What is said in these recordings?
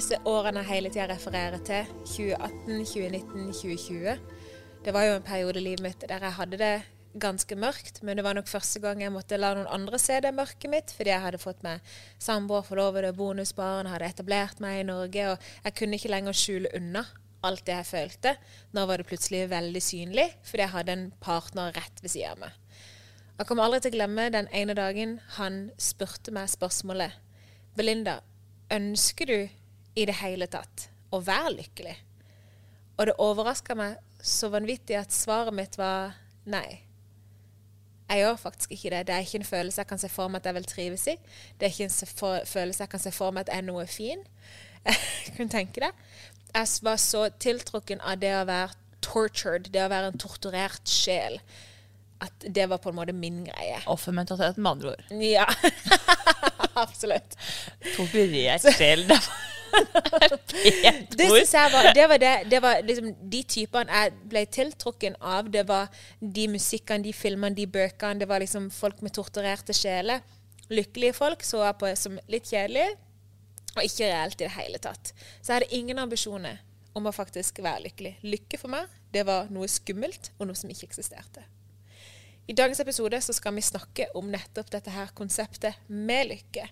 disse årene jeg hele tida refererer til, 2018, 2019, 2020, det var jo en periode i livet mitt der jeg hadde det ganske mørkt, men det var nok første gang jeg måtte la noen andre se det mørket mitt, fordi jeg hadde fått meg samboer, forlovede, bonusbarn, hadde etablert meg i Norge, og jeg kunne ikke lenger skjule unna alt det jeg følte. Nå var det plutselig veldig synlig, fordi jeg hadde en partner rett ved siden av meg. Jeg kommer aldri til å glemme den ene dagen han spurte meg spørsmålet Belinda, ønsker du i det hele tatt å være lykkelig? Og det overraska meg så vanvittig at svaret mitt var nei. Jeg gjør faktisk ikke det. Det er ikke en følelse jeg kan se for meg at jeg vil trives i. Det er ikke en følelse jeg kan se for meg at er noe fin. Jeg kunne tenke det. Jeg var så tiltrukken av det å være tortured, det å være en torturert sjel, at det var på en måte min greie. Offermentalitet, med andre ord. Ja. Absolutt. Torturert sjel. Det var jeg var, det var, det, det var liksom de typene jeg ble tiltrukken av. Det var de musikkene, de filmene, de bøkene. Det var liksom folk med torturerte sjeler. Lykkelige folk så jeg på som litt kjedelige, og ikke reelt i det hele tatt. Så jeg hadde ingen ambisjoner om å faktisk være lykkelig. Lykke for meg, det var noe skummelt, og noe som ikke eksisterte. I dagens episode så skal vi snakke om nettopp dette her konseptet med lykke.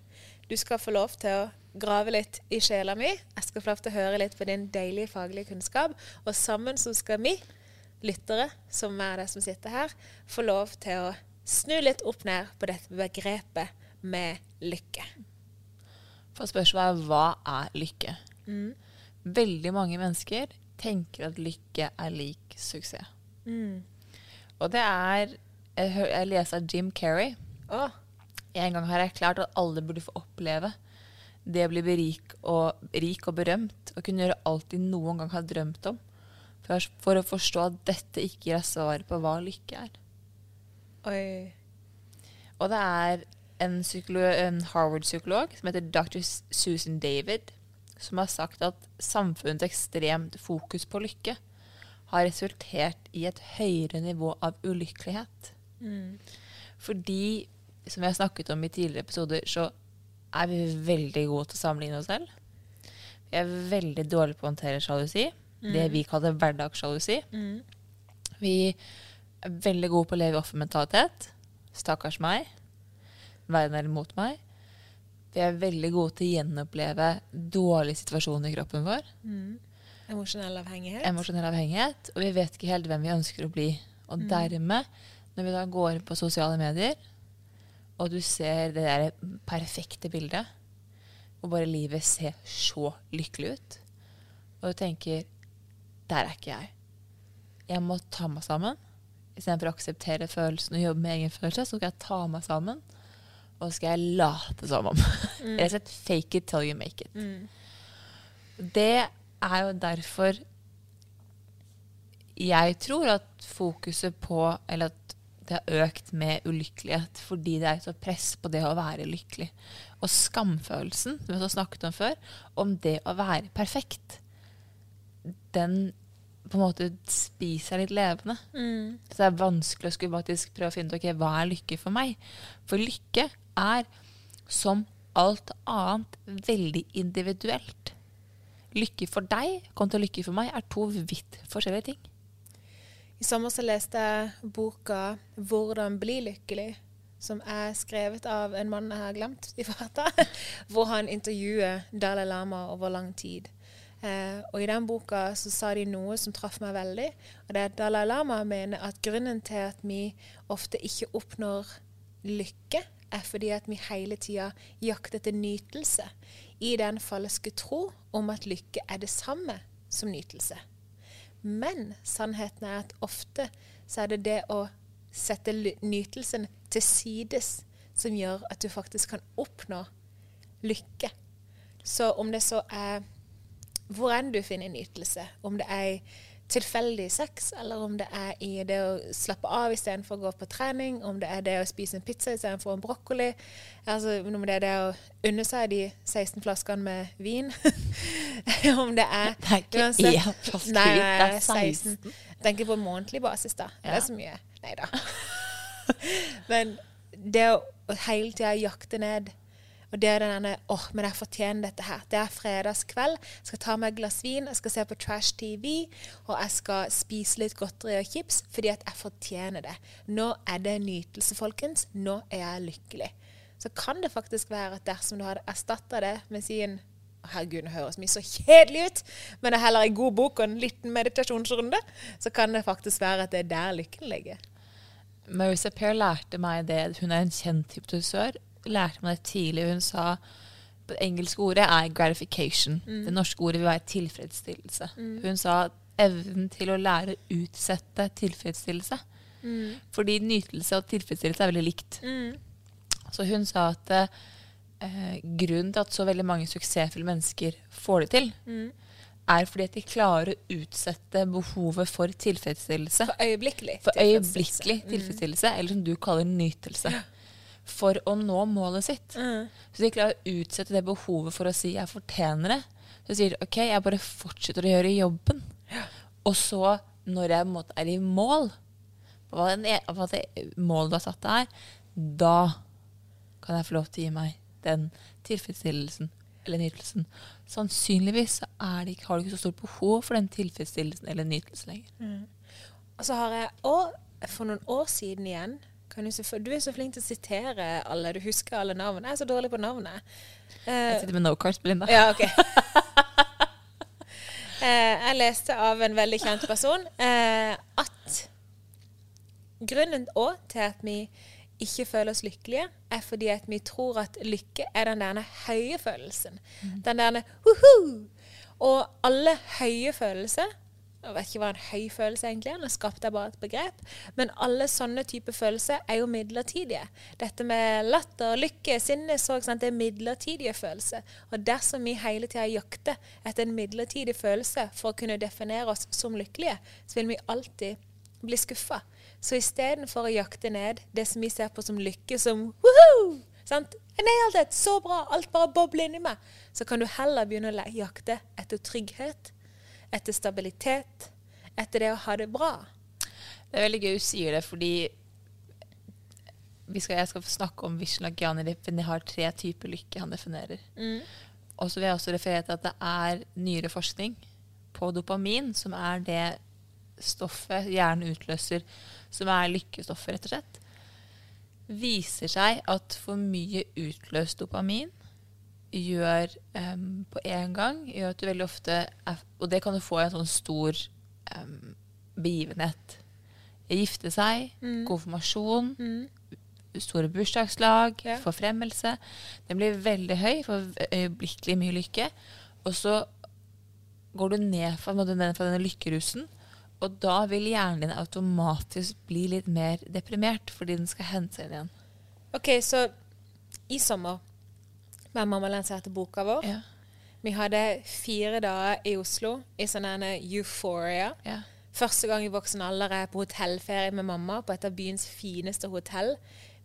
Du skal få lov til å grave litt i sjela mi. Jeg skal få lov til å høre litt på din deilige faglige kunnskap. Og sammen så skal vi, lyttere, som er det som sitter her, få lov til å snu litt opp ned på dette begrepet med lykke. For spørsmålet er hva er lykke? Mm. Veldig mange mennesker tenker at lykke er lik suksess. Mm. Og det er Jeg, jeg leser Jim Carrey. Oh. En gang har jeg erklært at alle burde få oppleve det å bli rik og, rik og berømt og kunne gjøre alt de noen gang har drømt om, for, for å forstå at dette ikke gir svaret på hva lykke er. Oi. Og det er en, en Harvard-psykolog som heter dr. Susan David, som har sagt at samfunnets ekstremt fokus på lykke har resultert i et høyere nivå av ulykkelighet. Mm. Fordi, som vi har snakket om i tidligere episoder, så er vi veldig gode til å sammenligne oss selv. Vi er veldig dårlige på å håndtere sjalusi. Mm. Det vi kaller hverdagssjalusi. Mm. Vi er veldig gode på å leve i offermentalitet. Stakkars meg. Verden er mot meg. Vi er veldig gode til å gjenoppleve dårlige situasjoner i kroppen vår. Mm. Emosjonell avhengighet. Emosjonell avhengighet. Og vi vet ikke helt hvem vi ønsker å bli. Og mm. dermed, når vi da går på sosiale medier, og du ser det der perfekte bildet, og bare livet ser så lykkelig ut, og du tenker Der er ikke jeg. Jeg må ta meg sammen. Istedenfor å akseptere følelsen og jobbe med egen følelse, så skal jeg ta meg sammen. Og så skal jeg late som om. Mm. Rett og slett fake it till you make it. Mm. Det er jo derfor jeg tror at fokuset på Eller at det har økt med ulykkelighet fordi det er et press på det å være lykkelig. Og skamfølelsen, som vi har snakket om før, om det å være perfekt, den på en måte spiser litt levende. Mm. Så det er vanskelig å skulle faktisk prøve å finne ut ok, hva er lykke for meg. For lykke er, som alt annet, veldig individuelt. Lykke for deg kontra lykke for meg er to vidt forskjellige ting. I sommer så leste jeg boka 'Hvordan bli lykkelig', som er skrevet av en mann jeg har glemt i farta, hvor han intervjuer Dalai Lama over lang tid. Eh, og I den boka så sa de noe som traff meg veldig. og det er at Dalai Lama mener at grunnen til at vi ofte ikke oppnår lykke, er fordi at vi hele tida jakter etter nytelse i den falske tro om at lykke er det samme som nytelse. Men sannheten er at ofte så er det det å sette nytelsen til sides som gjør at du faktisk kan oppnå lykke. Så om det så er hvor enn du finner nytelse, om det er tilfeldig sex, eller om det er i det å slappe av istedenfor å gå på trening, om det er det å spise en pizza istedenfor en brokkoli, altså, om det er det å unne seg de 16 flaskene med vin Om det er Det er ikke uansett, én flaske nei, vin, det er 16. Tenker på månedlig basis, da. Ja. Det er så mye. Nei da. Men det å hele tida jakte ned Og det er denne åh, men jeg fortjener dette her. Det er fredagskveld. Jeg skal ta meg et glass vin, jeg skal se på trash TV, og jeg skal spise litt godteri og chips fordi at jeg fortjener det. Nå er det nytelse, folkens. Nå er jeg lykkelig. Så kan det faktisk være at dersom du hadde erstatta det med sin Herregud, det høres mye så kjedelig ut, men det er heller en god bok og en liten meditasjonsrunde, så kan det faktisk være at det er der lykken ligger. Marissa Peer lærte meg det. Hun er en kjent hypnotisør. Lærte meg det tidlig. Hun sa på det engelske ordet er gratification. Det norske ordet vil være tilfredsstillelse. Hun sa evnen til å lære å utsette tilfredsstillelse. Fordi nytelse og tilfredsstillelse er veldig likt. Så hun sa at eh, grunnen til at så veldig mange suksessfulle mennesker får det til, er fordi at de klarer å utsette behovet for tilfredsstillelse. For øyeblikkelig. For tilfredsstillelse. øyeblikkelig tilfredsstillelse, eller som du kaller nytelse. For å nå målet sitt. Mm. Så de klarer å utsette det behovet for å si 'jeg fortjener det'. Så sier de 'OK, jeg bare fortsetter å gjøre jobben'. Og så, når jeg måte er i mål, hva, den, e- hva det målet du har satt deg er, da kan jeg få lov til å gi meg den tilfredsstillelsen eller nytelsen. Sannsynligvis har du ikke så stort behov for den tilfredsstillelsen eller nytelsen lenger. Og så har jeg òg, for noen år siden igjen du, se for, du er så flink til å sitere alle. Du husker alle navn. Jeg er så dårlig på navnet. Jeg Eh, sitter med no cards, Belinda. ja, OK. uh, jeg leste av en veldig kjent person uh, at grunnen òg til at vi ikke føler oss lykkelige, er fordi at vi tror at lykke er den der høye følelsen. Den der «Woohoo!» Og alle høye følelser Jeg vet ikke hva en høy følelse egentlig er, nå skapte jeg bare et begrep. Men alle sånne typer følelser er jo midlertidige. Dette med latter, lykke, sinne, sorg, sant? det er midlertidige følelser. Og dersom vi hele tida jakter etter en midlertidig følelse for å kunne definere oss som lykkelige, så vil vi alltid bli skuffa. Så istedenfor å jakte ned det som vi ser på som lykke, som woohoo! Sant? Jeg nailed it! Så bra! Alt bare bobler inni meg. Så kan du heller begynne å jakte etter trygghet, etter stabilitet, etter det å ha det bra. Det er veldig gøy du sier det, fordi vi skal, jeg skal snakke om Vishnalagyani. Han har tre typer lykke han definerer. Og så vil jeg også referere til at det er nyere forskning på dopamin, som er det stoffet hjernen utløser, som er lykkestoffet, rett og slett. Viser seg at for mye utløst dopamin gjør um, på en gang gjør at du veldig ofte er, Og det kan du få i en sånn stor um, begivenhet. Gifte seg, konfirmasjon, store bursdagslag, Ja. forfremmelse. Den blir veldig høy for øyeblikkelig mye lykke. Og så går du ned fra, ned fra denne lykkerusen, og da vil hjernen din automatisk bli litt mer deprimert fordi den skal hente seg inn igjen. OK, så i sommer var mamma lanserte boka vår. Ja. Vi hadde fire dager i Oslo i sånn ene euphoria. Ja. Første gang i voksen alder er jeg på hotellferie med mamma på et av byens fineste hotell.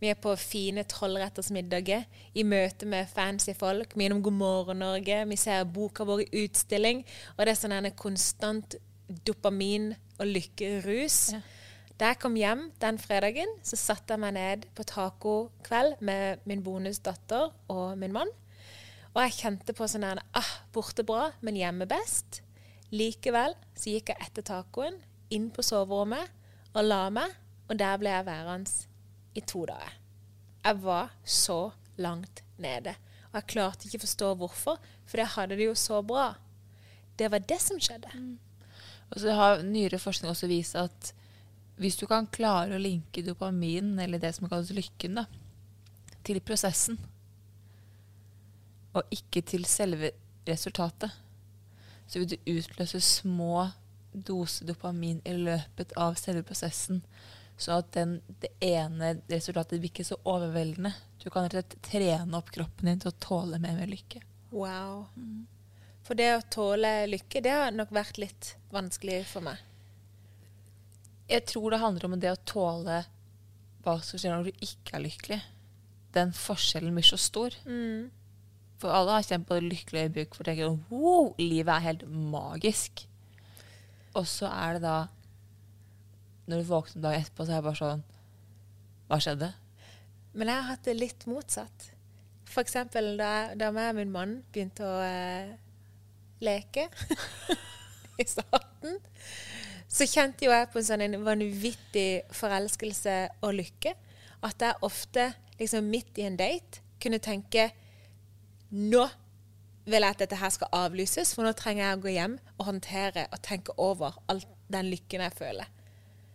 Vi er på fine tolvrettersmiddager i møte med fancy folk. Vi er innom God morgen Norge. Vi ser boka vår i utstilling. Og det er sånn en konstant dopamin- og lykkerus. Ja. Da jeg kom hjem den fredagen, så satte jeg meg ned på tacokveld med min bonusdatter og min mann. Og jeg kjente på sånn her ah, Borte bra, men hjemme best. Likevel så gikk jeg etter tacoen inn på soverommet og la meg, og der ble jeg værende i to dager. Jeg var så langt nede. Og jeg klarte ikke å forstå hvorfor, for jeg hadde det jo så bra. Det var det som skjedde. Og så har nyere forskning også vist at hvis du kan klare å linke dopamin, eller det som kalles lykken, da, til prosessen, og ikke til selve resultatet, så vil du utløse små doser dopamin i løpet av selve prosessen, så at den, det ene resultatet blir ikke så overveldende. Du kan rett og slett trene opp kroppen din til å tåle mer med lykke. Wow. For det å tåle lykke, det har nok vært litt vanskelig for meg. Jeg tror det handler om det å tåle hva som skjer når du ikke er lykkelig. Den forskjellen blir så stor. For alle har kjent på det lykkelige øyeblikk for å tenke wow, livet er helt magisk. Og så er det da Når du våkner dagen etterpå, så er det bare sånn Hva skjedde? Men jeg har hatt det litt motsatt. For eksempel da, da jeg og min mann begynte å eh, leke i starten, så kjente jo jeg på en sånn vanvittig forelskelse og lykke. At jeg ofte, liksom midt i en date, kunne tenke Nå vil jeg at dette her skal avlyses, for nå trenger jeg å gå hjem og håndtere og tenke over all den lykken jeg føler.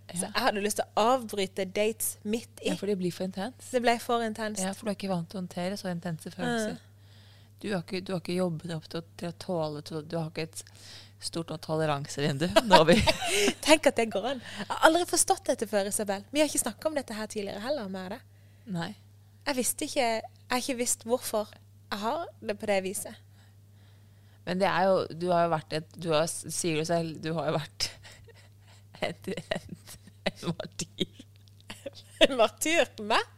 Så jeg hadde lyst til å avbryte dates midt i. Ja, for det blir for intenst. Det ble for intenst. Ja, for du er ikke vant til å håndtere så intense følelser. Du har ikke, du har ikke jobbet opp til, å- til å tåle til, Du har ikke et stort nok toleransevindu. Tenk at det går an. Jeg har aldri forstått dette før, Isabel. Vi har ikke snakka om dette her tidligere heller. med det. Nei. Jeg visste ikke Jeg har ikke visst hvorfor jeg har det på det viset. Men det er jo Du har jo vært et Du har, sier jo selv, du har jo vært et, et, et martyr. En martyr? på Meg?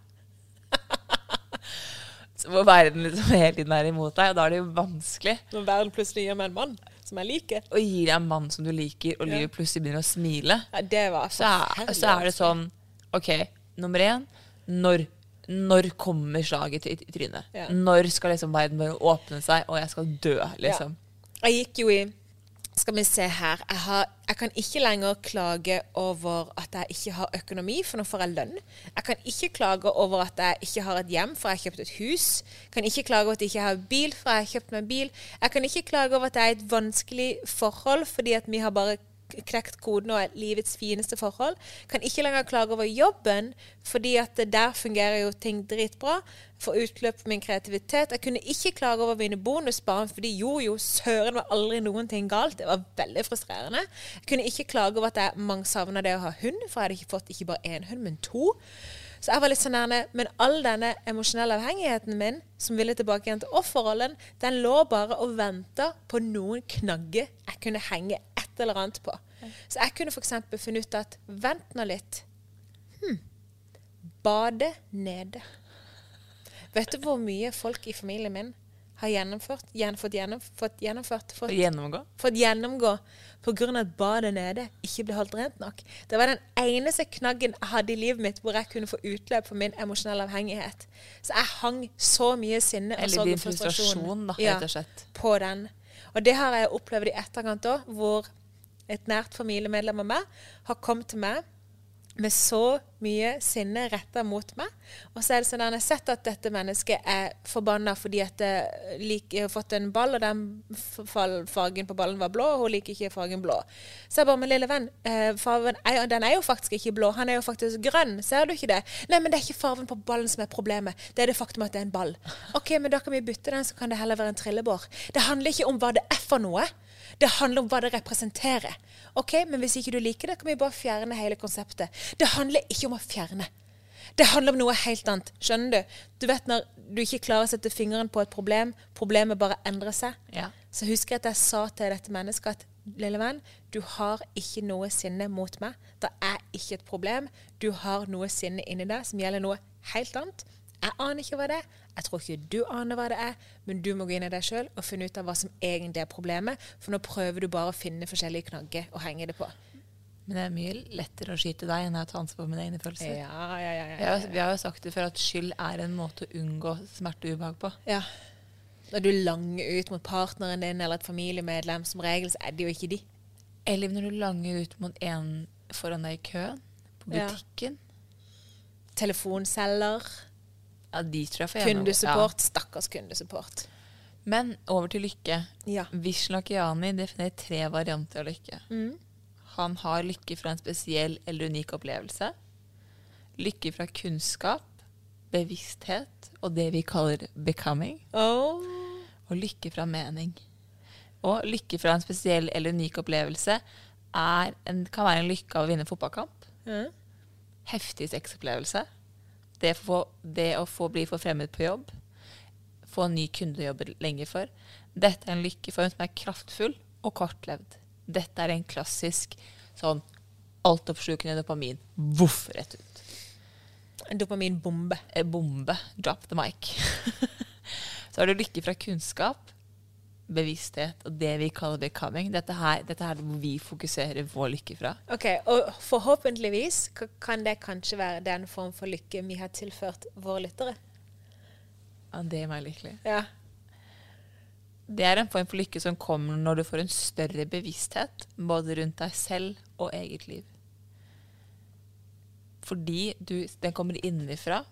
Hvor verden liksom hele tiden er imot deg, og da er det jo vanskelig. Når verden plutselig gir meg en mann som jeg liker. Og gir deg en mann som du liker, og livet plutselig begynner å smile. Ja, det var Så så er det sånn OK, nummer én når, når kommer slaget i trynet? Ja. Når skal liksom verden bare åpne seg, og jeg skal dø, liksom? Jeg gikk jo i Skal vi se her. Jeg, har, jeg kan ikke lenger klage over at jeg ikke har økonomi, for nå får jeg lønn. Jeg kan ikke klage over at jeg ikke har et hjem, for jeg har kjøpt et hus. Jeg kan ikke klage over at jeg ikke har bil, for jeg har kjøpt meg bil. Jeg kan ikke klage over at det er et vanskelig forhold, fordi at vi har bare knekt koden og livets fineste forhold. Kan ikke lenger klage over jobben, fordi at der fungerer jo ting dritbra. Får utløp for min kreativitet. Jeg kunne ikke klage over mine bonusbarn, fordi jo, jo, søren var aldri noen ting galt. Det var veldig frustrerende. Jeg kunne ikke klage over at jeg mange savna det å ha hund, for jeg hadde ikke fått ikke bare én hund, men to. Så jeg var litt sånn nærme, Men all denne emosjonelle avhengigheten min, som ville tilbake igjen til offerrollen, den lå bare og venta på noen knagger jeg kunne henge et eller annet på. Så jeg kunne f.eks. funnet ut at Vent nå litt. Hm. Bade nede. Vet du hvor mye folk i familien min har gjennomført, gjen, fått, gjennom, fått gjennomført fått, gjennomgå? fått gjennomgå pga. at badet nede ikke ble holdt rent nok. Det var den eneste knaggen jeg hadde i livet mitt hvor jeg kunne få utløp for min emosjonelle avhengighet. Så jeg hang så mye sinne og sorg og frustrasjon frustrasjon, da, ja, på den. Og det har jeg opplevd i etterkant òg, hvor et nært familiemedlem av meg har kommet til meg med så mye sinne retta mot meg. Og så er det sånn at jeg har sett at dette mennesket er forbanna fordi at det lik, har fått en ball, og den fargen på ballen var blå, og hun liker ikke fargen blå. Så jeg bare, men lille venn, eh, fargen er, den er jo faktisk ikke blå, han er jo faktisk grønn, ser du ikke det? Nei, men det er ikke fargen på ballen som er problemet, det er det faktum at det er en ball. Ok, men da kan vi bytte den, så kan det heller være en trillebår. Det handler ikke om hva det er for noe. Det handler om hva det representerer. Ok, Men hvis ikke du liker det, kan vi bare fjerne hele konseptet. Det handler ikke om å fjerne. Det handler om noe helt annet. Skjønner du? Du vet når du ikke klarer å sette fingeren på et problem, problemet bare endrer seg. Ja. Så husker jeg at jeg sa til dette mennesket at lille venn, du har ikke noe sinne mot meg. Det er ikke et problem. Du har noe sinne inni deg som gjelder noe helt annet. Jeg aner ikke hva det er. Jeg tror ikke du aner hva det er, men du må gå inn i deg sjøl og finne ut av hva som egentlig er problemet. For nå prøver du bare å finne forskjellige knagger og henge det på. Men det er mye lettere å skyte deg enn å ta ansvar for mine egne følelser. Ja, ja, ja. Vi, har, vi har jo sagt det før at skyld er en måte å unngå smerte og ubehag på. ja. Når du langer ut mot partneren din eller et familiemedlem, som regel så er det jo ikke de. Eller når du langer ut mot en foran deg i køen, på Ja. butikken. Telefonselger, Ja, de tror jeg får kundesupport. Stakkars kundesupport. Men over til lykke. Ja. Vishlakiani definerer tre varianter av lykke. Mm. Han har lykke fra en spesiell eller unik opplevelse. Lykke fra kunnskap, bevissthet og det vi kaller becoming. Oh. Og lykke fra mening. Og lykke fra en spesiell eller unik opplevelse en, kan være en lykke av å vinne fotballkamp. Mm. Heftig sexopplevelse. Det, få- det å få bli forfremmet på jobb. Få en ny kunde å jobbe lenger for. Dette er en lykkeform som er kraftfull og kortlevd. Dette er en klassisk sånn altoppslukende dopamin. Voff rett ut. En dopaminbombe. Eh, Bombe. Drop the mic. Så har du lykke fra kunnskap, bevissthet og det vi kaller becoming. Dette her, dette her er hvor vi fokuserer vår lykke fra. Ok, Og forhåpentligvis kan det kanskje være den form for lykke vi har tilført våre lyttere. Ja, det gjør meg lykkelig. Ja. Det er en form for lykke som kommer når du får en større bevissthet både rundt deg selv og eget liv. Fordi du, den kommer innenfra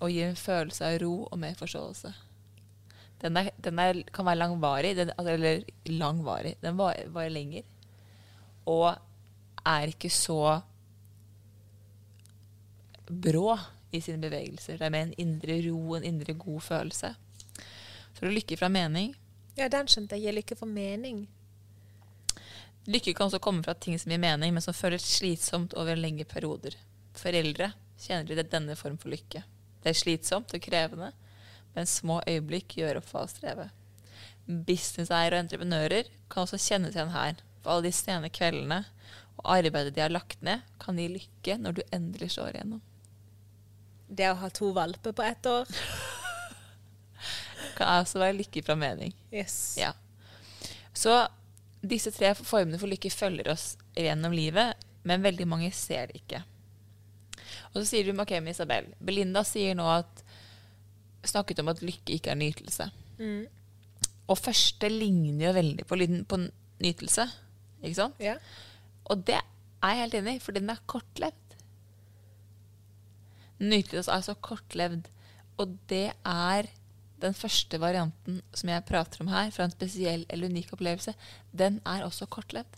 og gir en følelse av ro og mer forståelse. Den, er, den er, kan være langvarig, den, altså, eller langvarig. Den varer, varer lenger. Og er ikke så brå i sine bevegelser. Det er med en indre ro, en indre god følelse. Så er det lykke fra mening. ja, den skjønte jeg. Gir lykke for mening. Lykke kan også komme fra ting som gir mening, men som føles slitsomt over lengre perioder. Foreldre kjenner til denne form for lykke. Det er slitsomt og krevende, men små øyeblikk gjør opp for strevet. Businesseiere og entreprenører kan også kjennes igjen her. For alle de sene kveldene og arbeidet de har lagt ned, kan gi lykke når du endelig slår igjennom. Det å ha to valper på ett år. Kan også være lykke fra mening. Yes. Ja. Så disse tre formene for lykke følger oss gjennom livet, men veldig mange ser det ikke. Og så sier du ok, med Isabel, Belinda sier nå at snakket om at lykke ikke er nytelse. Mm. Og første ligner jo veldig på, lyden- på nytelse, ikke sant? Ja. Og det er jeg helt enig i, for den er kortlevd. Nytelse er så kortlevd, og det er den første varianten som jeg prater om her, fra en spesiell eller unik opplevelse, den er også kortlevd.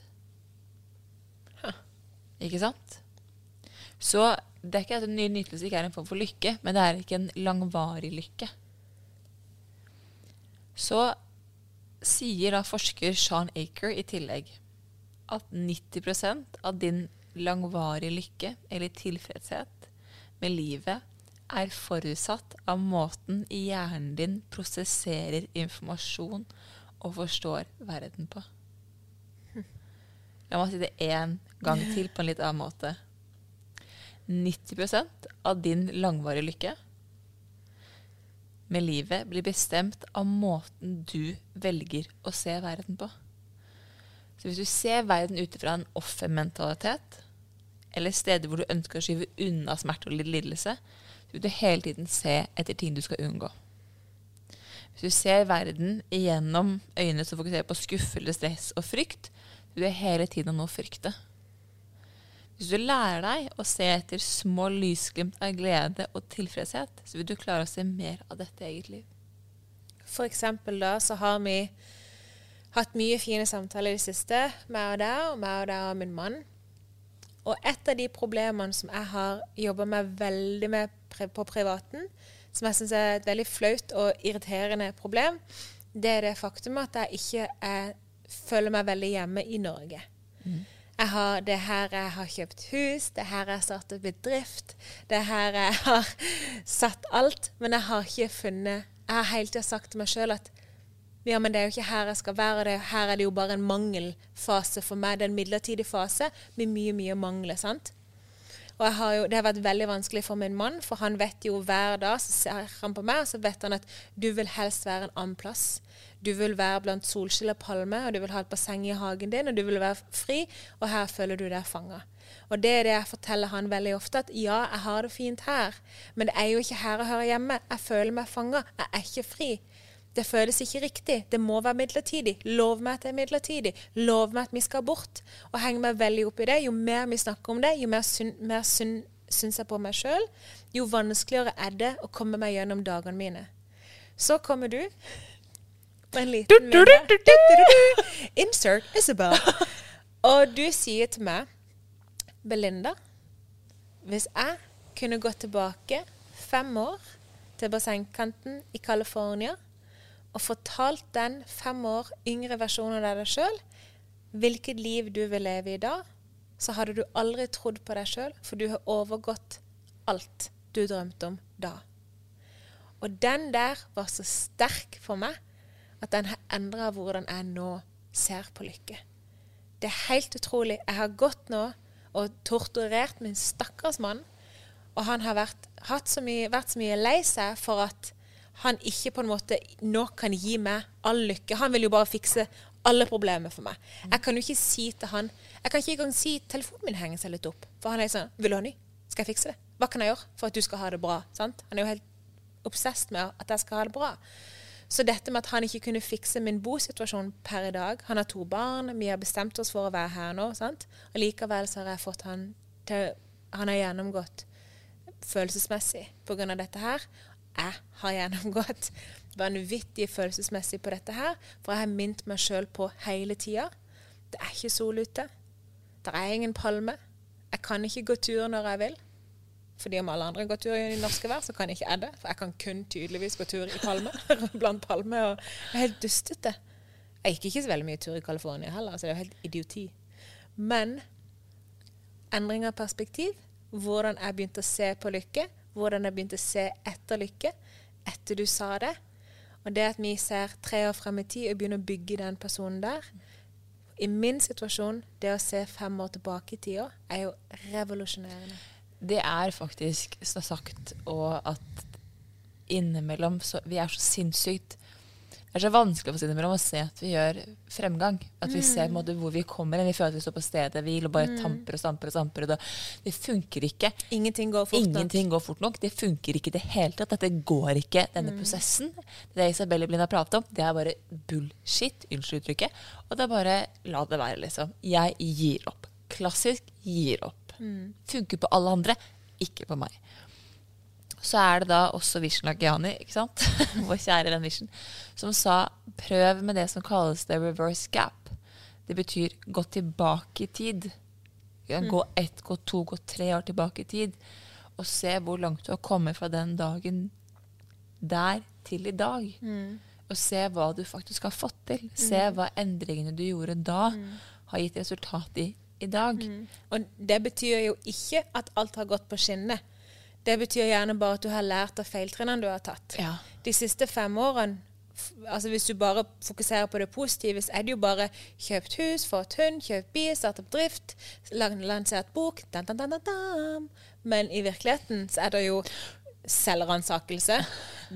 Huh. Ikke sant? Så det er ikke at en ny nytelse ikke er en form for lykke, men det er ikke en langvarig lykke. Så sier da forsker Sean Aker i tillegg at 90% av din langvarige lykke eller tilfredshet med livet er forutsatt av måten hjernen din prosesserer informasjon og forstår verden på. La meg si det én gang til på en litt annen måte. 90% av din langvarige lykke med livet blir bestemt av måten du velger å se verden på. Så hvis du ser verden ut ifra en offermentalitet, eller steder hvor du ønsker å skyve unna smerte og lidelse, så vil du hele tiden se etter ting du skal unngå. Hvis du ser verden gjennom øynene som fokuserer på skuffelse, stress og frykt, så vil du hele tiden nå frykte. Hvis du lærer deg å se etter små lysglimt av glede og tilfredshet, så vil du klare å se mer av dette eget liv. For eksempel da, så har vi hatt mye fine samtaler i det siste, meg og deg, og meg og deg og min mann. Og et av de problemene som jeg har jobba med veldig med på privaten, som jeg syns er et veldig flaut og irriterende problem, det er det faktum at jeg ikke jeg føler meg veldig hjemme i Norge. Jeg har, det er her jeg har kjøpt hus, det er her jeg har startet bedrift, det er her jeg har satt alt. Men jeg har ikke funnet Jeg har hele tida sagt til meg sjøl at ja, men det er jo ikke her jeg skal være. Det, her er det jo bare en mangelfase for meg. Det er en midlertidig fase med mye, mye mangler. sant? Og har jo, Det har vært veldig vanskelig for min mann, for han vet jo hver dag så ser han på meg, og så vet han at du vil helst være en annen plass. Du vil være blant solskinn og palmer, og du vil ha et basseng i hagen din, og du vil være fri, og her føler du deg fanga. Og det er det jeg forteller han veldig ofte, at ja, jeg har det fint her, men det er jo ikke her jeg hører hjemme. Jeg føler meg fanga. Jeg er ikke fri. Det føles ikke riktig. Det må være midlertidig. Lov meg at det er midlertidig. Lov meg at vi skal bort. Og henger meg veldig opp i det. Jo mer vi snakker om det, jo mer, syn, mer syn, syns jeg på meg sjøl, jo vanskeligere er det å komme meg gjennom dagene mine. Så kommer du på en liten Du, du, du. Insert Isabel. Og du sier til meg, Belinda, hvis jeg kunne gått tilbake fem år til bassengkanten i California og fortalt den fem år yngre versjonen av deg sjøl hvilket liv du vil leve i da, så hadde du aldri trodd på deg sjøl, for du har overgått alt du drømte om da. Og den der var så sterk for meg at den har endra hvordan jeg nå ser på lykke. Det er helt utrolig. Jeg har gått nå og torturert min stakkars mann. Og han har vært, så mye, vært så mye lei seg for at han ikke på en måte nå kan gi meg all lykke. Han vil jo bare fikse alle problemer for meg. Jeg kan jo ikke si til han Jeg kan ikke engang si telefonen min henger seg litt opp. For han er sånn 'Vil du ha ny? Skal jeg fikse det? Hva kan jeg gjøre for at du skal ha det bra?' Sant? Han er jo helt obsessed med at jeg skal ha det bra. Så dette med at han ikke kunne fikse min bosituasjon per i dag Han har to barn, vi har bestemt oss for å være her nå. sant? Og likevel så har jeg fått han til Han har gjennomgått følelsesmessig pga. dette her. Jeg har gjennomgått vanvittig følelsesmessig på dette her, for jeg har minnet meg sjøl på hele tida. Det er ikke sol ute. Det er ingen palme. Jeg kan ikke gå tur når jeg vil. Fordi om alle andre går tur i norske vær, så kan ikke jeg det. For jeg kan kun tydeligvis gå tur i palme. blant palmer. Og det er helt dustete. Jeg gikk ikke så veldig mye tur i California heller, så det er jo helt idioti. Men endring av perspektiv, hvordan jeg begynte å se på lykke, hvordan jeg begynte å se etter lykke etter du sa det, og det at vi ser tre år frem i tid og begynner å bygge den personen der I min situasjon, det å se fem år tilbake i tida, er jo revolusjonerende. Det er faktisk så sagt, og at innimellom så Vi er så sinnssykt Det er så vanskelig for oss innimellom å se at vi gjør fremgang. At vi ser måte, hvor vi kommer Vi føler at vi står på stedet hvil og bare tamper og stamper og stamper. Og det, det funker ikke. Ingenting går fort Ingenting går fort nok. Det funker ikke i det hele tatt. Dette går ikke. Denne prosessen, det Isabelle Blind har pratet om, det er bare bullshit. Unnskyld uttrykket. Og det er bare la det være, liksom. Jeg gir opp. Klassisk gir opp. Funker på alle andre, ikke på meg. Så er det da også Vishen Lagiani, ikke sant? vår kjære den Vishen, som sa prøv med det som kalles the reverse gap. Det betyr gå tilbake i tid. Ja, Gå ett, gå to, gå tre år tilbake i tid. Og se hvor langt du har kommet fra den dagen der til i dag. Og se hva du faktisk har fått til. Se hva endringene du gjorde da, har gitt resultat i i dag. Og det betyr jo ikke at alt har gått på skinner. Det betyr gjerne bare at du har lært av feiltrinnene du har tatt. Ja. De siste fem årene, altså hvis du bare fokuserer på det positive, så er det jo bare kjøpt hus, fått hund, kjøpt bil, startet opp drift, lansert bok, dan, dan, dan. Men i virkeligheten så er det jo selvransakelse,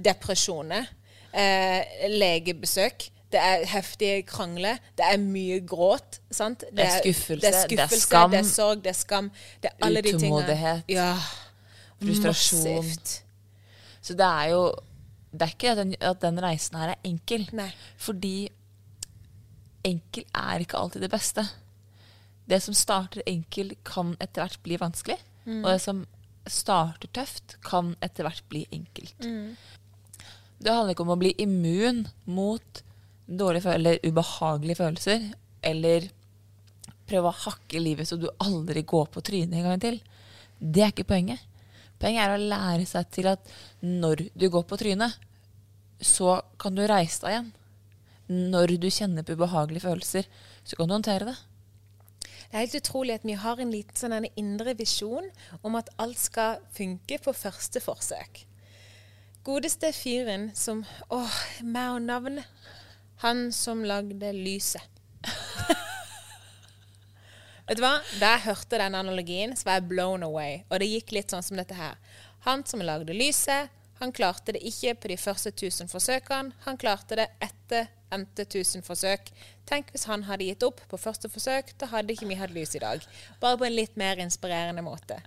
depresjoner, eh, legebesøk, det er heftige krangler, det er mye gråt. Sant? Det er skuffelse, det er, det er skam. det er sorg, det er skam. Det er alle de tingene. Utålmodighet. Ja. Frustrasjon. Massivt. Så det er jo Det er ikke at den, at den reisen her er enkel. Nei. Fordi enkel er ikke alltid det beste. Det som starter enkel, kan etter hvert bli vanskelig. Og det som starter tøft, kan etter hvert bli enkelt. Det handler ikke om å bli immun mot dårlige eller ubehagelige følelser, eller prøve å hakke livet så du aldri går på trynet en gang til. Det er ikke poenget. Poenget er å lære seg til at når du går på trynet, så kan du reise deg igjen. Når du kjenner på ubehagelige følelser, så kan du håndtere det. Det er helt utrolig at vi har en liten sånn en indre visjon om at alt skal funke på første forsøk. Godeste fyren som Åh, meg og navn. Han som lagde lyset. Vet du hva? Da jeg hørte den analogien, så var jeg blown away. Og det gikk litt sånn som dette her. Han som lagde lyset, han klarte det ikke på de første 1000 forsøkene. Han klarte det etter endte 1000 forsøk. Tenk hvis han hadde gitt opp på første forsøk. Da hadde ikke vi hatt lys i dag. Bare på en litt mer inspirerende måte.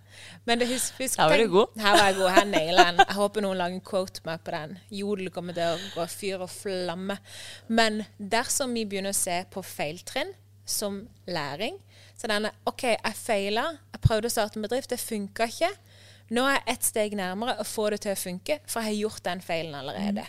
Men det husk, husk, Her var du god. Her var jeg god. Her nailer den. Jeg håper noen lager en quote meg på den. Jodel kommer til å gå fyr og flamme. Men dersom vi begynner å se på feiltrinn som læring, så denne OK, jeg feila. Jeg prøvde å starte en bedrift. Det funka ikke. Nå er jeg ett steg nærmere å få det til å funke, for jeg har gjort den feilen allerede.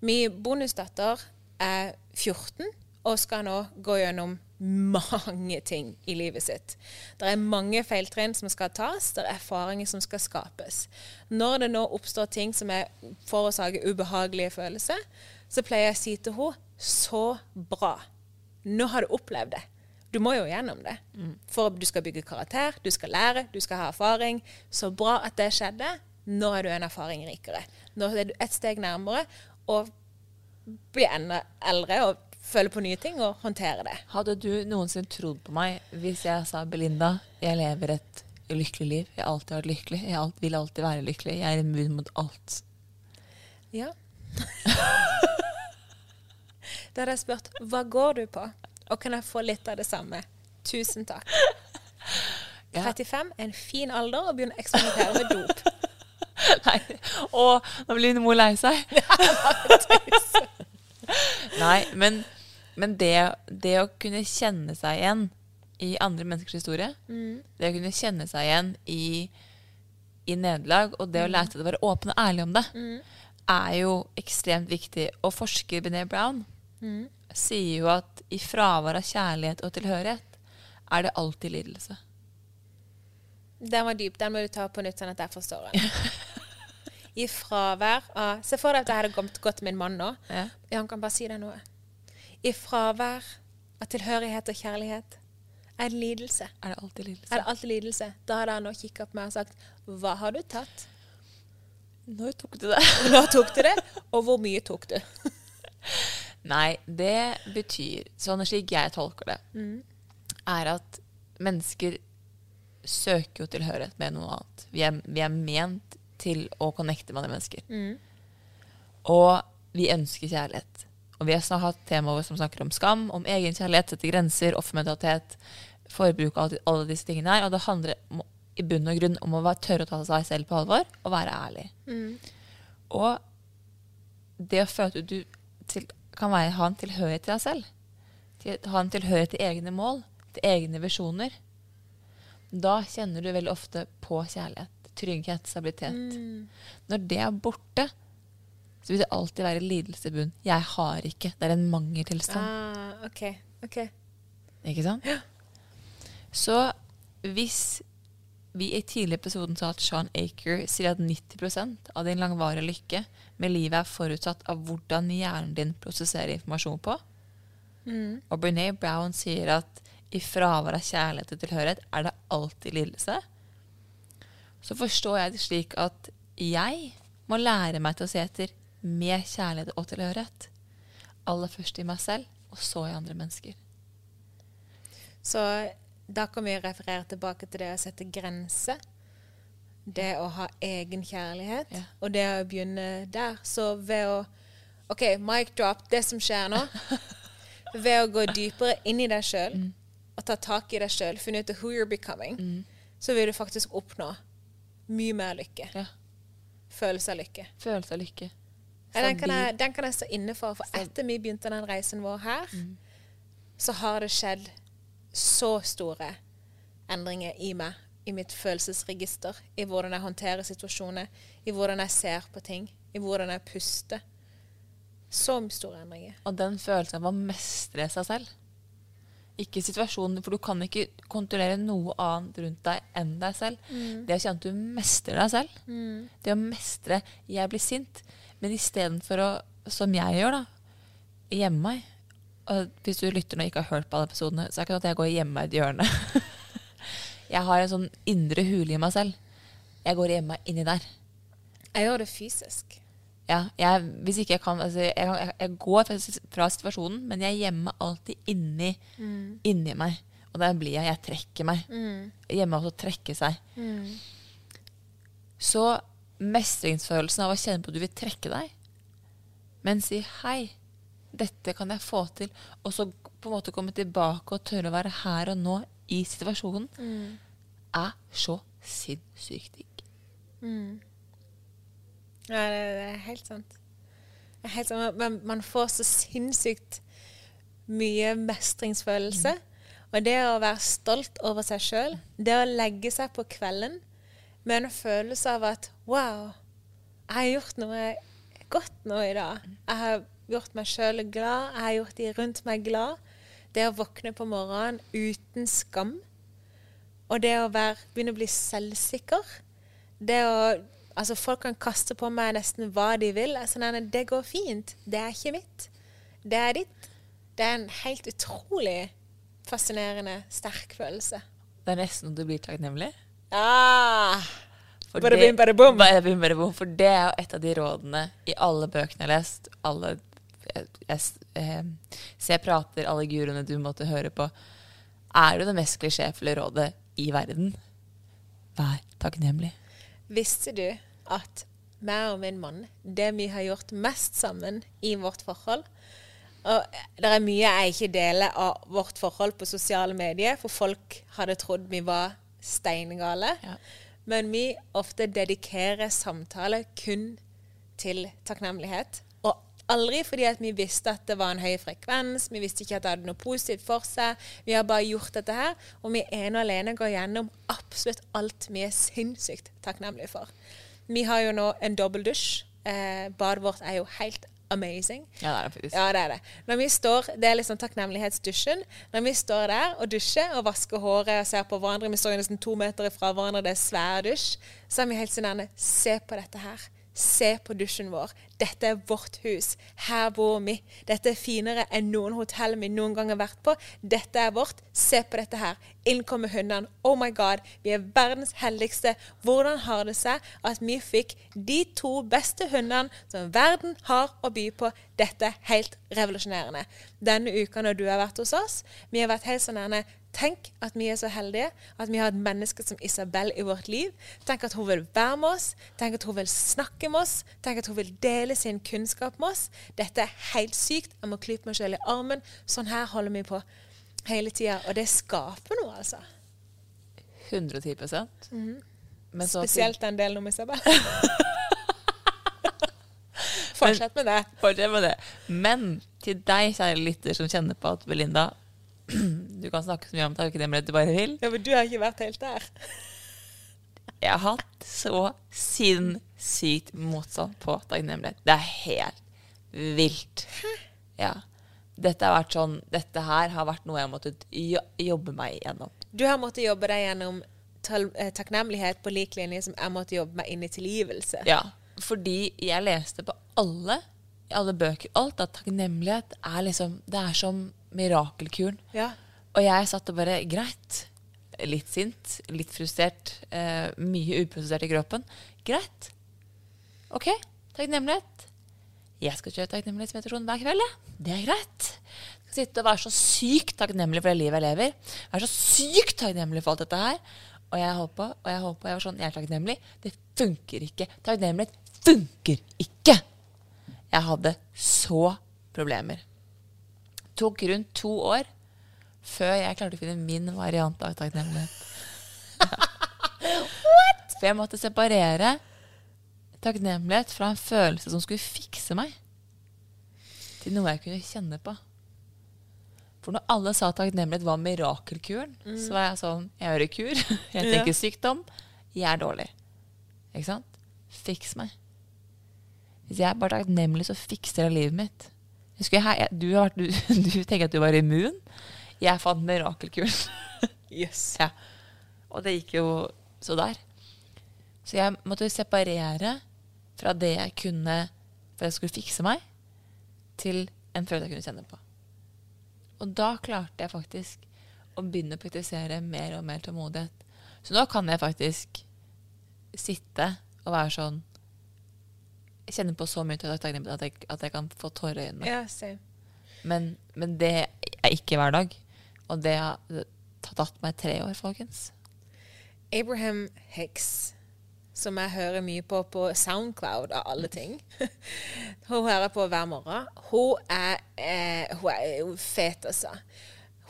Min bonusdatter er 14 og skal nå gå gjennom mange ting i livet sitt. Det er mange feiltrinn som skal tas, det er erfaringer som skal skapes. Når det nå oppstår ting som er forårsaker ubehagelige følelser, så pleier jeg å si til henne så bra. Nå har du opplevd det. Du må jo gjennom det. For du skal bygge karakter, du skal lære, du skal ha erfaring. Så bra at det skjedde. Nå er du en erfaring rikere. Nå er du ett steg nærmere og blir enda eldre og føler på nye ting og håndterer det. Hadde du noensinne trodd på meg hvis jeg sa Belinda, jeg lever et lykkelig liv. Jeg har alltid vært lykkelig. Jeg alt, vil alltid være lykkelig. Jeg er immun mot alt. Ja. da hadde jeg spurt hva går du på? Og kan jeg få litt av det samme? Tusen takk. Ja. 35 er en fin alder å begynne å eksperimentere med dop. Nei, Å, nå blir mor lei seg. Nei, men, men det, det å kunne kjenne seg igjen i andre menneskers historie, Mm. det å kunne kjenne seg igjen i, i nederlag, og det å lære seg å være åpen og ærlig om det, Mm. er jo ekstremt viktig. Og forsker Bené Brown Mm. sier jo at i fravær av kjærlighet og tilhørighet er det alltid lidelse. Den var dyp. Den må du ta på nytt, sånn at jeg forstår den. I fravær av Se for deg at jeg hadde gått, til min mann nå. Ja. Ja, han kan bare si deg noe. I fravær av tilhørighet og kjærlighet er det lidelse. Er det alltid lidelse? Er det alltid lidelse? Da hadde han nå kikka på meg og sagt Hva har du tatt? Når tok du det? Når tok du det? Og hvor mye tok du? Nei, det betyr, sånn slik jeg tolker det, Mm. er at mennesker søker jo tilhørighet med noe annet. Vi er, vi er ment til å connecte med andre mennesker. Mm. Og vi ønsker kjærlighet. Og vi har snart hatt temaer som snakker om skam, om egenkjærlighet, sette grenser, offermentalitet, forbruk alle, alle disse tingene her. Og det handler om, i bunn og grunn om å være, tørre å ta seg selv på alvor og være ærlig. Mm. Og det å føle at du til, kan være, ha en tilhørighet til deg selv, til, ha en tilhørighet til egne mål, til egne visjoner, da kjenner du veldig ofte på kjærlighet, trygghet, stabilitet. Mm. Når det er borte, så vil det alltid være lidelse i bunnen. Jeg har ikke. Det er en mangeltilstand. Ah, OK. Okay. Ikke sant? Så hvis vi i tidligere episoden sa at Sean Aker sier at 90% av din langvarige lykke med livet er forutsatt av hvordan hjernen din prosesserer informasjon på, Mm. og Brené Brown sier at i fravær av kjærlighet og tilhørighet er det alltid lidelse, så forstår jeg det slik at jeg må lære meg til å se etter med kjærlighet og tilhørighet. Aller først i meg selv, og så i andre mennesker. Så da kan vi referere tilbake til det å sette grenser. Det å ha egen kjærlighet, Ja. og det å begynne der. Så ved å OK, mic drop, det som skjer nå. ved å gå dypere inn i deg sjøl Mm. og ta tak i deg sjøl, finne ut av who you're becoming, så vil du faktisk oppnå mye mer lykke. Ja. Følelse av lykke. Følelse av lykke. Ja, den, kan jeg, den kan jeg stå inne for. For etter vi begynte den reisen vår her, Mm. så har det skjedd så store endringer i meg. I mitt følelsesregister. I hvordan jeg håndterer situasjoner. I hvordan jeg ser på ting. I hvordan jeg puster. Så store endringer. Og den følelsen av å mestre seg selv. Ikke situasjonen, for du kan ikke kontrollere noe annet rundt deg enn deg selv. Det å kjenne at du mestrer deg selv. Det å mestre 'jeg blir sint', men istedenfor å, som jeg gjør, da, gjemme meg og Hvis du lytter nå og ikke har hørt på alle episodene, så er det ikke sånn at jeg går og gjemmer meg i et hjørne. jeg har en sånn indre hule i meg selv. Jeg går og gjemmer meg inni der. Jeg gjør det fysisk. Ja, jeg, hvis ikke jeg kan altså, jeg, jeg, jeg går fra, situasjonen, men jeg gjemmer alltid inni, inni meg. Og der blir jeg. Jeg trekker meg. Mm. Gjemme også trekke seg. Så mestringsfølelsen av å kjenne på at du vil trekke deg, men si 'hei, dette kan jeg få til', og så på en måte komme tilbake og tørre å være her og nå i situasjonen, er så sinnssykt digg. Ja, det, det er helt sant. Er helt sant. Man, man får så sinnssykt mye mestringsfølelse. Og det å være stolt over seg sjøl, det å legge seg på kvelden med en følelse av at wow, jeg har gjort noe godt nå i dag. Jeg har gjort meg sjøl glad, jeg har gjort de rundt meg glad. Det å våkne på morgenen uten skam. Og det å være, begynne å bli selvsikker. Det å Altså, folk kan kaste på meg nesten hva de vil. Altså, nei, det går fint. Det er ikke mitt. Det er ditt. Det er en helt utrolig fascinerende, sterk følelse. Det er nesten så du blir takknemlig. Ah, For bim, det- bom. Bare bim, bare bom. For det er jo et av de rådene i alle bøkene jeg har lest. Alle jeg, jeg, eh, jeg prater, alle guruene du måtte høre på. Er jo det mest klisjéfulle rådet i verden. Vær takknemlig. Visste du at meg og min mann, det vi har gjort mest sammen i vårt forhold Og det er mye jeg ikke deler av vårt forhold på sosiale medier, for folk hadde trodd vi var steingale. Ja. men vi ofte dedikerer samtaler kun til takknemlighet. Og aldri fordi at vi visste at det var en høy frekvens, vi visste ikke at det hadde noe positivt for seg. Vi har bare gjort dette her, og vi ene og alene går gjennom absolutt alt vi er sinnssykt takknemlige for. Vi har jo nå en dobbeldusj. Eh, badet vårt er jo helt amazing. Ja, det er det faktisk. Ja, det er det. Når vi står, Det er liksom takknemlighetsdusjen. Når vi står der og dusjer og vasker håret og ser på hverandre, vi står nesten to meter fra hverandre, det er svær dusj, så er vi helt sånn Se på dette her. Se på dusjen vår. Dette er vårt hus. Her bor vi. Dette er finere enn noen hotell vi noen gang har vært på. Dette er vårt. Se på dette her. Inn kommer hundene. Oh my god, vi er verdens heldigste. Hvordan har det seg at vi fikk de to beste hundene som verden har å by på? Dette er helt revolusjonerende. Denne uka når du har vært hos oss, vi har vært helt sånn Tenk at vi er så heldige at vi har et menneske som Isabel i vårt liv. Tenk at hun vil være med oss. Tenk at hun vil snakke med oss. Tenk at hun vil dele sin kunnskap med oss. Dette er helt sykt. Jeg må klype meg selv i armen. Sånn her holder vi på hele tida. Og det skaper noe, altså. 110 Men så- Spesielt den delen om Isabel. Fortsett med det. Fortsett med det. Men til deg, kjære lytter, som kjenner på at Belinda Du kan snakke så mye om takknemlighet du bare vil. Ja, men du har ikke vært helt der. Jeg har hatt så sinnssykt motstand på takknemlighet. Det er helt vilt. Ja. Dette har vært sånn Dette her har vært noe jeg har måttet jobbe meg gjennom. Du har måttet jobbe deg gjennom eh, takknemlighet på lik linje som jeg måtte jobbe meg inn i tilgivelse. Ja, fordi jeg leste på alle, alle bøker, alt at takknemlighet er liksom Det er som mirakelkuren. Ja. Og jeg satt og bare Greit. Litt sint, litt frustrert, eh, mye uprosessert i kroppen. Greit. OK, takknemlighet. Jeg skal kjøre takknemlighetsmeditasjon hver kveld, jeg. Det er greit. Jeg skal sitte og være så sykt takknemlig for det livet jeg lever. Være så sykt takknemlig for alt dette her. Og jeg på, og jeg og jeg var sånn, jeg er takknemlig. Det funker ikke. Takknemlighet funker ikke! Jeg hadde så problemer. Tok rundt to år før jeg klarte å finne min variant av takknemlighet. What?! For jeg måtte separere takknemlighet fra en følelse som skulle fikse meg, til noe jeg kunne kjenne på. For når alle sa takknemlighet var mirakelkuren, så var jeg sånn Jeg hører kur. Jeg Ja. tenker sykdom. Jeg er dårlig. Ikke sant? Fiks meg. Hvis jeg er bare takknemlig, så fikser jeg livet mitt. Husker jeg, du, har vært, du, du tenker at du var immun. Jeg fant mirakelkuren. Yes. Ja. Og det gikk jo så der. Så jeg måtte separere fra det jeg kunne for jeg skulle fikse meg, til en følelse jeg kunne kjenne på. Og da klarte jeg faktisk å begynne å praktisere mer og mer tålmodighet. Så nå kan jeg faktisk sitte og være sånn Jeg kjenner på så mye takknemlighet at, jeg- at jeg kan få tårer i øynene. Ja, same. Men, men det er ikke hver dag. Og det har tatt meg tre år, folkens. Abraham Hicks, som jeg hører mye på på Soundcloud, av alle ting. hun hører på hver morgen. Hun er, eh, hun er fet, altså.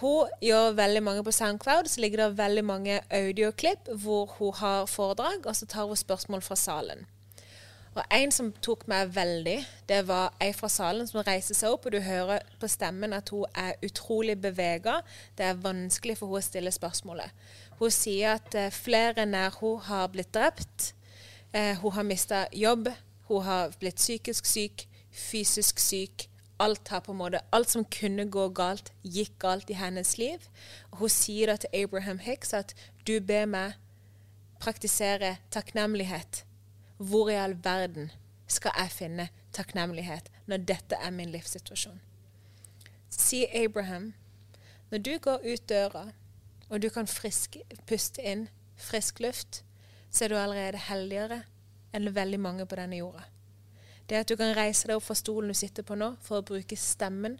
Hun gjør veldig mange på Soundcloud, så ligger det veldig mange audioklipp hvor hun har foredrag, og så tar hun spørsmål fra salen. Og en som tok meg veldig, det var ei fra salen som reiser seg opp, og du hører på stemmen at hun er utrolig bevega. Det er vanskelig for henne å stille spørsmålet. Hun sier at eh, flere nær hun har blitt drept. Eh, hun har mista jobb. Hun har blitt psykisk syk, fysisk syk. Alt har på en måte, alt som kunne gå galt, gikk galt i hennes liv. Hun sier da til Abraham Hicks at du ber meg praktisere takknemlighet. Hvor i all verden skal jeg finne takknemlighet når dette er min livssituasjon? Sier Abraham, når du går ut døra, og du kan frisk, puste inn frisk luft, så er du allerede heldigere enn veldig mange på denne jorda. Det at du kan reise deg opp fra stolen du sitter på nå, for å bruke stemmen,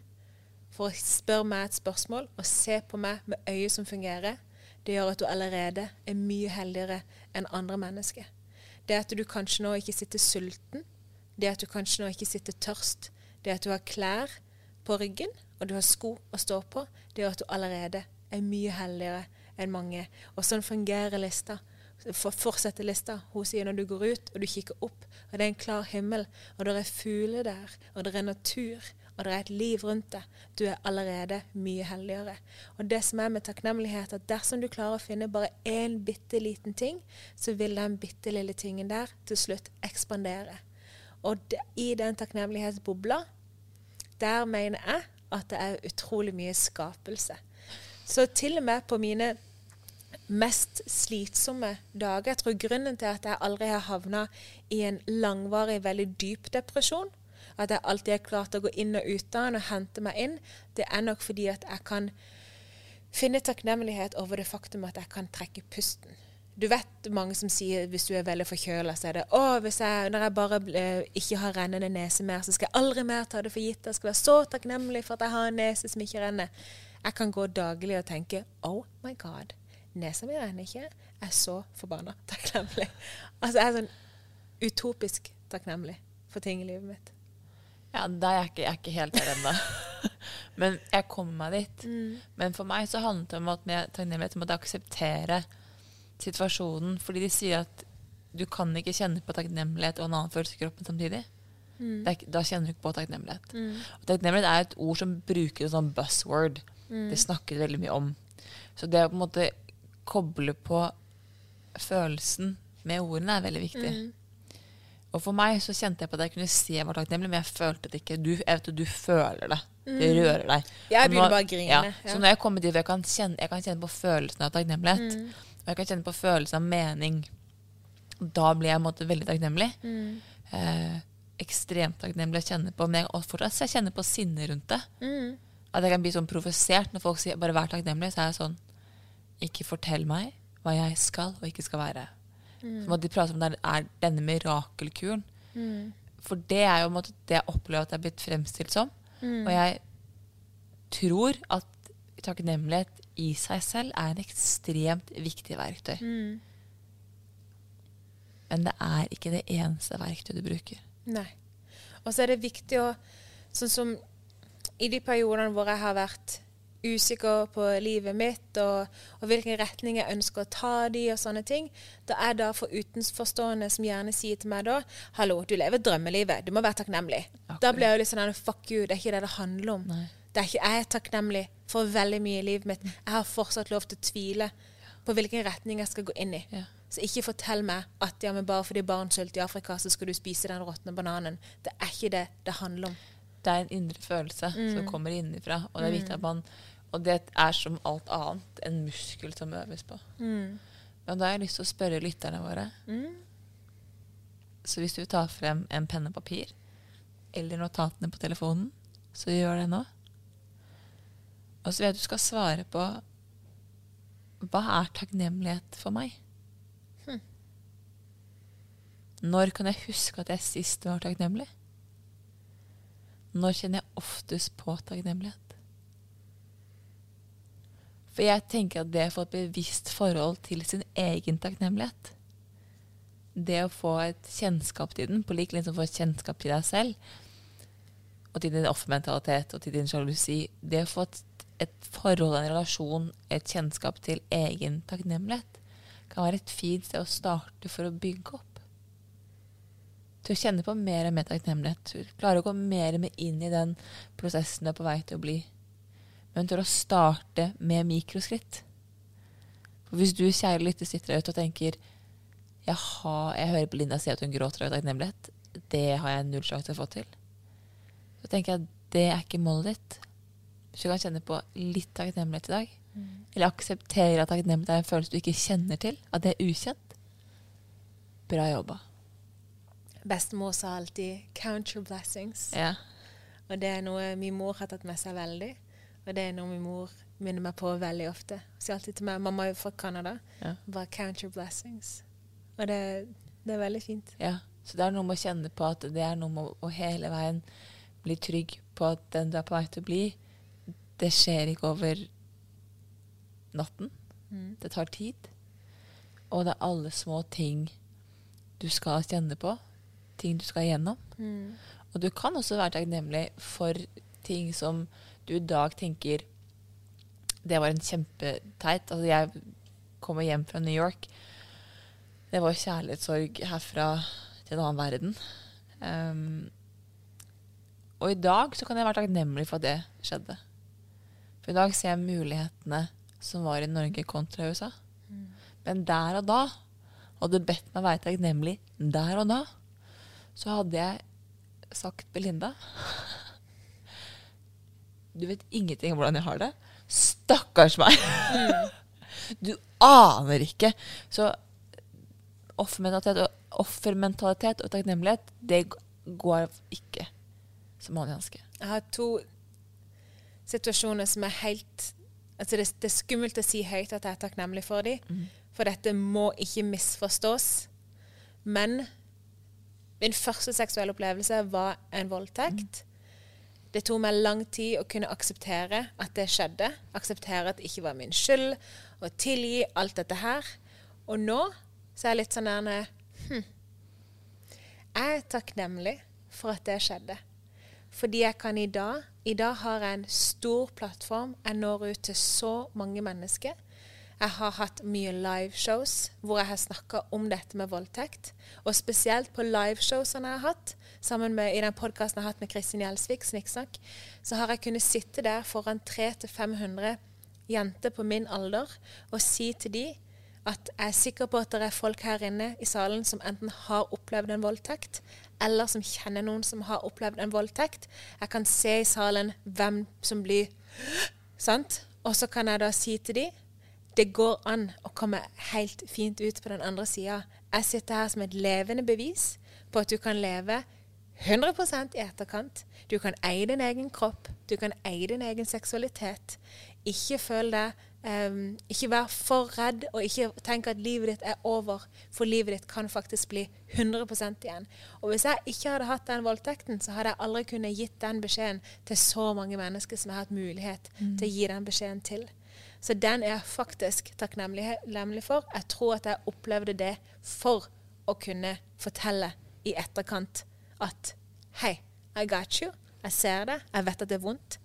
for å spørre meg et spørsmål og se på meg med øyet som fungerer, det gjør at du allerede er mye heldigere enn andre mennesker. Det at du kanskje nå ikke sitter sulten, det at du kanskje nå ikke sitter tørst, det at du har klær på ryggen og du har sko å stå på, det gjør at du allerede er mye heldigere enn mange. Og sånn fungerer lista. For, fortsette lista. Hun sier når du går ut og du kikker opp, og det er en klar himmel, og det er fugler der, og det er natur, og det er et liv rundt deg, du er allerede mye heldigere. Og det som er med takknemlighet, at dersom du klarer å finne bare én bitte liten ting, så vil den bitte lille tingen der til slutt ekspandere. Og det, i den takknemlighetsbobla, der mener jeg at det er utrolig mye skapelse. Så til og med på mine mest slitsomme dager Jeg tror grunnen til at jeg aldri har havna i en langvarig, veldig dyp depresjon, at jeg alltid har klart å gå inn og ut av den og hente meg inn, det er nok fordi at jeg kan finne takknemlighet over det faktum at jeg kan trekke pusten. Du vet mange som sier hvis du er veldig forkjøla, så er det å, jeg, når jeg bare eh, ikke har rennende nese mer, så skal jeg aldri mer ta det for gitt. Jeg skal være så takknemlig for at jeg har en nese som ikke renner. Jeg kan gå daglig og tenke oh my god, nesa mi renner ikke. Jeg er så forbanna takknemlig. Altså, jeg er sånn utopisk takknemlig for ting i livet mitt. Ja, er jeg ikke, jeg er ikke helt der ennå. Men jeg kommer meg dit. Men for meg så handlet det om at med takknemlighet om å akseptere situasjonen. Fordi de sier at du kan ikke kjenne på takknemlighet og en annen følelse i kroppen samtidig. Det er, da kjenner du ikke på takknemlighet. Og takknemlighet er et ord som bruker som buzzword. Det snakker veldig mye om. Så det å på en måte koble på følelsen med ordene er veldig viktig. Og for meg så kjente jeg på at jeg kunne se jeg var takknemlig, men jeg følte det ikke. Du, jeg vet at du føler det. Det rører deg. Jeg begynner bare å grine. Ja. Ja. Så når jeg kommer dit jeg kan kjenne, jeg kan kjenne på følelsen av takknemlighet, Mm. og jeg kan kjenne på følelsen av mening, da blir jeg måte veldig takknemlig. Mm. Eh, ekstremt takknemlig å kjenne på, men jeg, fortsatt jeg kjenner på sinne rundt det. Mm. At jeg kan bli sånn provosert når folk sier 'bare vær takknemlig', så er jeg sånn Ikke fortell meg hva jeg skal og ikke skal være. Som at de prater om det er denne mirakelkuren. Mm. For det er jo måte det jeg opplever at det er blitt fremstilt som. Mm. Og jeg tror at takknemlighet i seg selv er en ekstremt viktig verktøy. Mm. Men det er ikke det eneste verktøyet du bruker. Nei. Og så er det viktig å Sånn som i de periodene hvor jeg har vært usikker på livet mitt og, og hvilken retning jeg ønsker å ta de og sånne ting, da er det for utenforstående som gjerne sier til meg da 'Hallo, du lever drømmelivet. Du må være takknemlig.' Da blir jeg jo litt sånn 'Fuck you, det er ikke det det handler om'. Nei. Det er ikke, jeg er takknemlig for veldig mye i livet mitt. Jeg har fortsatt lov til å tvile på hvilken retning jeg skal gå inn i. Ja. Så ikke fortell meg at ja, men bare fordi barn sulter i Afrika, så skal du spise den råtne bananen. Det er ikke det det handler om. Det er en indre følelse Mm. som kommer innenfra. Og det er viktig at man Og det er som alt annet en muskel som øves på. Men da har jeg lyst til å spørre lytterne våre. Mm. Så hvis du tar frem en penne og papir, eller notatene på telefonen, så gjør det nå. Og så vil jeg at du skal svare på hva er takknemlighet for meg? Når kan jeg huske at jeg sist var takknemlig? Når kjenner jeg oftest på takknemlighet? For jeg tenker at det å få et bevisst forhold til sin egen takknemlighet, det å få et kjennskap til den, på lik linje som å få et kjennskap til deg selv, og til din offermentalitet og til din sjalusi, det å få et, et forhold, en relasjon, et kjennskap til egen takknemlighet, kan være et fint sted å starte for å bygge opp til å kjenne på mer og mer takknemlighet. Klare å gå mer og mer inn i den prosessen du er på vei til å bli. Men til å starte med mikroskritt. For hvis du, kjære lytter, sitter der ute og tenker jeg, har, jeg hører på Linda si at hun gråter av takknemlighet. Det har jeg null sjanse til å få til. Så tenker jeg at det er ikke målet ditt. Hvis du kan kjenne på litt takknemlighet i dag, eller akseptere at takknemlighet er en følelse du ikke kjenner til, at det er ukjent, bra jobba. Bestemor sa alltid 'count your blessings'. Ja. Og det er noe min mor har tatt med seg veldig. Og det er noe min mor minner meg på veldig ofte. Hun sier alltid til meg, mamma er jo fra Canada, Ja. bare 'count your blessings'. Og det, det er veldig fint. Ja, så det er noe med å kjenne på at det er noe med å hele veien bli trygg på at den du er på vei til å bli, det skjer ikke over natten. Det tar tid. Og det er alle små ting du skal kjenne på, ting du skal gjennom. Mm. Og du kan også være takknemlig for ting som du i dag tenker Det var en kjempeteit. Altså, jeg kommer hjem fra New York, Det var kjærlighetssorg herfra til en annen verden. Um, og i dag så kan jeg være takknemlig for at det skjedde. For i dag ser jeg mulighetene som var i Norge kontra USA. Men der og da, hadde du bedt meg være takknemlig der og da, så hadde jeg sagt Belinda Du vet ingenting om hvordan jeg har det. Stakkars meg! Du aner ikke. Så offermentalitet og, offermentalitet og takknemlighet, det går ikke som hånd i hanske. Jeg har to situasjoner som er helt altså det, det, er skummelt å si høyt at jeg er takknemlig for dem, mm. for dette må ikke misforstås. Men min første seksuelle opplevelse var en voldtekt. Det tok meg lang tid å kunne akseptere at det skjedde. Akseptere at det ikke var min skyld, og tilgi alt dette her. Og nå så er jeg litt sånn der hm, Jeg er takknemlig for at det skjedde. Fordi jeg kan i dag I dag har jeg en stor plattform. Jeg når ut til så mange mennesker. Jeg har hatt mye liveshows hvor jeg har snakka om dette med voldtekt. Og spesielt på liveshowsene jeg har hatt, sammen med i den podkasten jeg har hatt med Kristin Gjelsvik, Snikksnakk, så har jeg kunnet sitte der foran 300-500 jenter på min alder og si til dem at jeg er sikker på at det er folk her inne i salen som enten har opplevd en voldtekt, eller som kjenner noen som har opplevd en voldtekt. Jeg kan se i salen hvem som blir Sant? Og så kan jeg da si til dem det går an å komme helt fint ut på den andre sida. Jeg sitter her som et levende bevis på at du kan leve 100 i etterkant. Du kan eie din egen kropp. Du kan eie din egen seksualitet. Ikke føl deg Um, ikke vær for redd, og ikke tenk at livet ditt er over, for livet ditt kan faktisk bli 100% igjen. Og Hvis jeg ikke hadde hatt den voldtekten, så hadde jeg aldri kunnet gitt den beskjeden til så mange mennesker som jeg har hatt mulighet mm. til å gi den beskjeden til. Så den er jeg faktisk takknemlig for. Jeg tror at jeg opplevde det for å kunne fortelle i etterkant at hei, I got you. Jeg ser det. Jeg vet at det er vondt.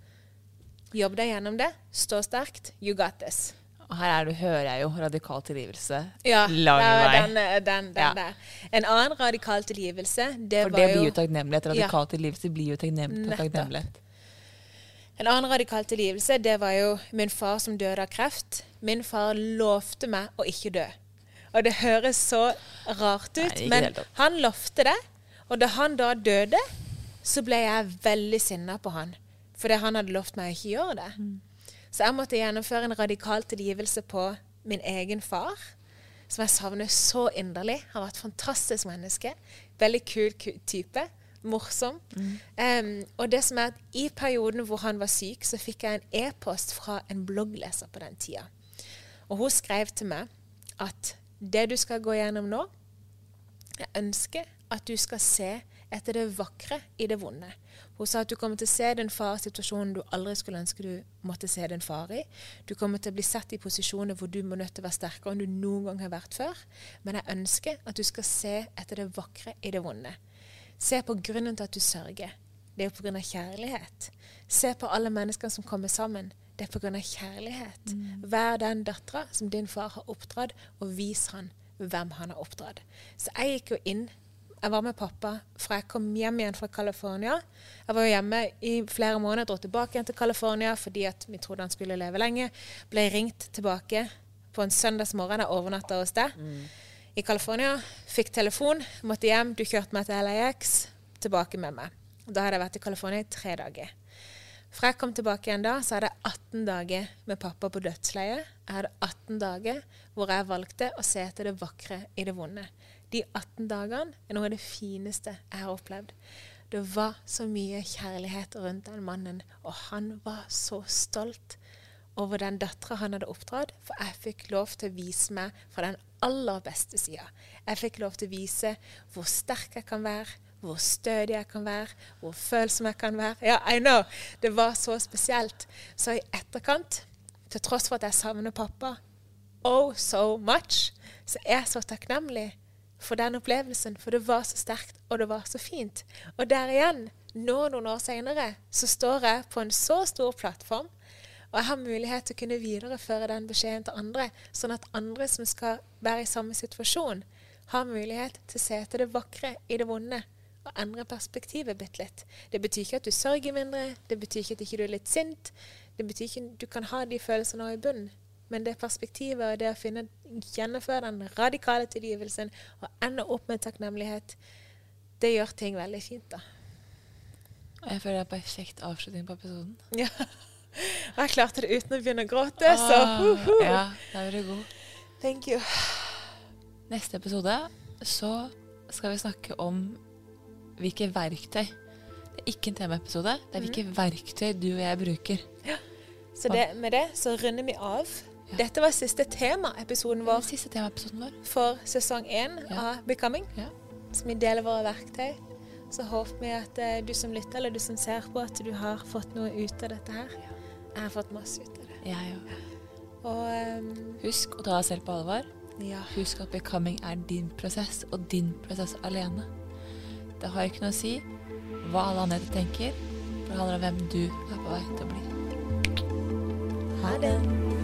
Jobb deg gjennom det. Stå sterkt. You got this. Og her er du, hører jeg jo radikal tilgivelse. Ja, lang vei. Den, eh, den, den ja. der. En annen radikal tilgivelse, det var jo For det blir jo takknemlighet. Radikal ja. tilgivelse blir jo takknemlighet. En annen radikal tilgivelse, det var jo min far som døde av kreft. Min far lovte meg å ikke dø. Og det høres så rart ut, Nei, men han lovte det. Og da han da døde, så ble jeg veldig sinna på han. Fordi han hadde lovt meg å ikke gjøre det. Mm. Så jeg måtte gjennomføre en radikal tilgivelse på min egen far, som jeg savner så inderlig. Han var et fantastisk menneske. Veldig kul type. Morsom. Mm. Um, og det som er at i perioden hvor han var syk, så fikk jeg en e-post fra en bloggleser på den tida. Og hun skrev til meg at det du skal gå gjennom nå, jeg ønsker at du skal se etter det vakre i det vonde. Hun sa at du kommer til å se din far i situasjonen du aldri skulle ønske du måtte se din far i. Du kommer til å bli satt i posisjoner hvor du må nødt til å være sterkere enn du noen gang har vært før. Men jeg ønsker at du skal se etter det vakre i det vonde. Se på grunnen til at du sørger. Det er jo pga. kjærlighet. Se på alle menneskene som kommer sammen. Det er pga. kjærlighet. Mm. Vær den dattera som din far har oppdratt, og vis han hvem han har oppdratt. Så jeg gikk jo inn jeg var med pappa fra jeg kom hjem igjen fra California. Jeg var jo hjemme i flere måneder, dro tilbake igjen til California fordi vi trodde han skulle leve lenge. Ble ringt tilbake på en søndagsmorgen. Jeg overnatta hos deg mm. I California. Fikk telefon, måtte hjem. Du kjørte meg til LAX. Tilbake med meg. Da hadde jeg vært i California i tre dager. Fra jeg kom tilbake igjen da, så hadde jeg 18 dager med pappa på dødsleiet. Jeg hadde 18 dager hvor jeg valgte å se etter det vakre i det vonde. De 18 dagene er noe av det fineste jeg har opplevd. Det var så mye kjærlighet rundt den mannen, og han var så stolt over den dattera han hadde oppdratt, for jeg fikk lov til å vise meg fra den aller beste sida. Jeg fikk lov til å vise hvor sterk jeg kan være, hvor stødig jeg kan være, hvor følsom jeg kan være. Ja, I know! Det var så spesielt. Så i etterkant, til tross for at jeg savner pappa oh so much, så er jeg så takknemlig for den opplevelsen, for det var så sterkt, og det var så fint. Og der igjen, nå noen år seinere, så står jeg på en så stor plattform, og jeg har mulighet til å kunne videreføre den beskjeden til andre, sånn at andre som skal være i samme situasjon, har mulighet til å se etter det vakre i det vonde og endre perspektivet bitte litt. Det betyr ikke at du sørger mindre, det betyr ikke at ikke du er litt sint. Det betyr ikke at du kan ha de følelsene i bunnen. Men det perspektivet og det å finne, gjennomføre den radikale tilgivelsen og ende opp med takknemlighet, det gjør ting veldig fint, da. Jeg føler det er perfekt avslutning på episoden. Ja. Og jeg klarte det uten å begynne å gråte, så uh -huh. Ja, da er du god. Thank you. Neste episode så skal vi snakke om hvilke verktøy. Det er ikke en temaepisode, det er hvilke verktøy du og jeg bruker. Ja. Så det, med det så runder vi av. Ja. Dette var siste temaepisoden vår siste temaepisoden vår. for sesong én Ja. av Becoming. Ja. Så vi deler våre verktøy. Så håper vi at eh, du som lytter, eller du som ser på, at du har fått noe ut av dette her. Jeg har fått masse ut av det. Jeg òg. Og ehm, Husk å ta deg selv på alvor. ja. Husk at becoming er din prosess, og din prosess alene. Det har ikke noe å si hva alle andre tenker, for det handler om hvem du er på vei til å bli. Ha det.